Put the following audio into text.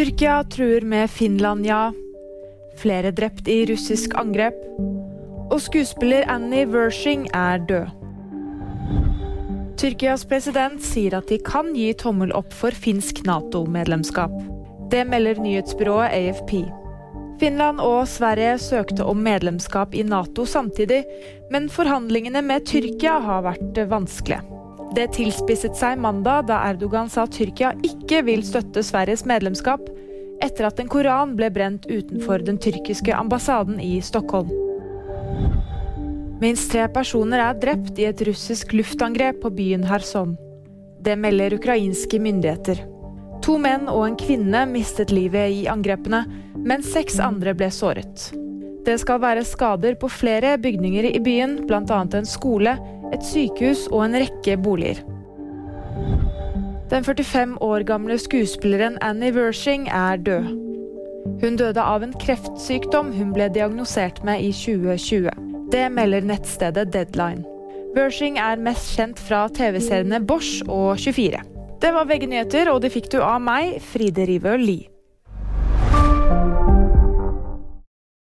Tyrkia truer med Finland, ja. Flere drept i russisk angrep. Og skuespiller Annie Wershing er død. Tyrkias president sier at de kan gi tommel opp for finsk Nato-medlemskap. Det melder nyhetsbyrået AFP. Finland og Sverige søkte om medlemskap i Nato samtidig, men forhandlingene med Tyrkia har vært vanskelige. Det tilspisset seg mandag da Erdogan sa Tyrkia ikke vil støtte Sveriges medlemskap, etter at en koran ble brent utenfor den tyrkiske ambassaden i Stockholm. Minst tre personer er drept i et russisk luftangrep på byen Kherson. Det melder ukrainske myndigheter. To menn og en kvinne mistet livet i angrepene, mens seks andre ble såret. Det skal være skader på flere bygninger i byen, bl.a. en skole, et sykehus og en rekke boliger. Den 45 år gamle skuespilleren Annie Wershing er død. Hun døde av en kreftsykdom hun ble diagnosert med i 2020. Det melder nettstedet Deadline. Wershing er mest kjent fra TV-seriene Bosch og 24. Det var VG nyheter, og det fikk du av meg, Fride Rivø Lie.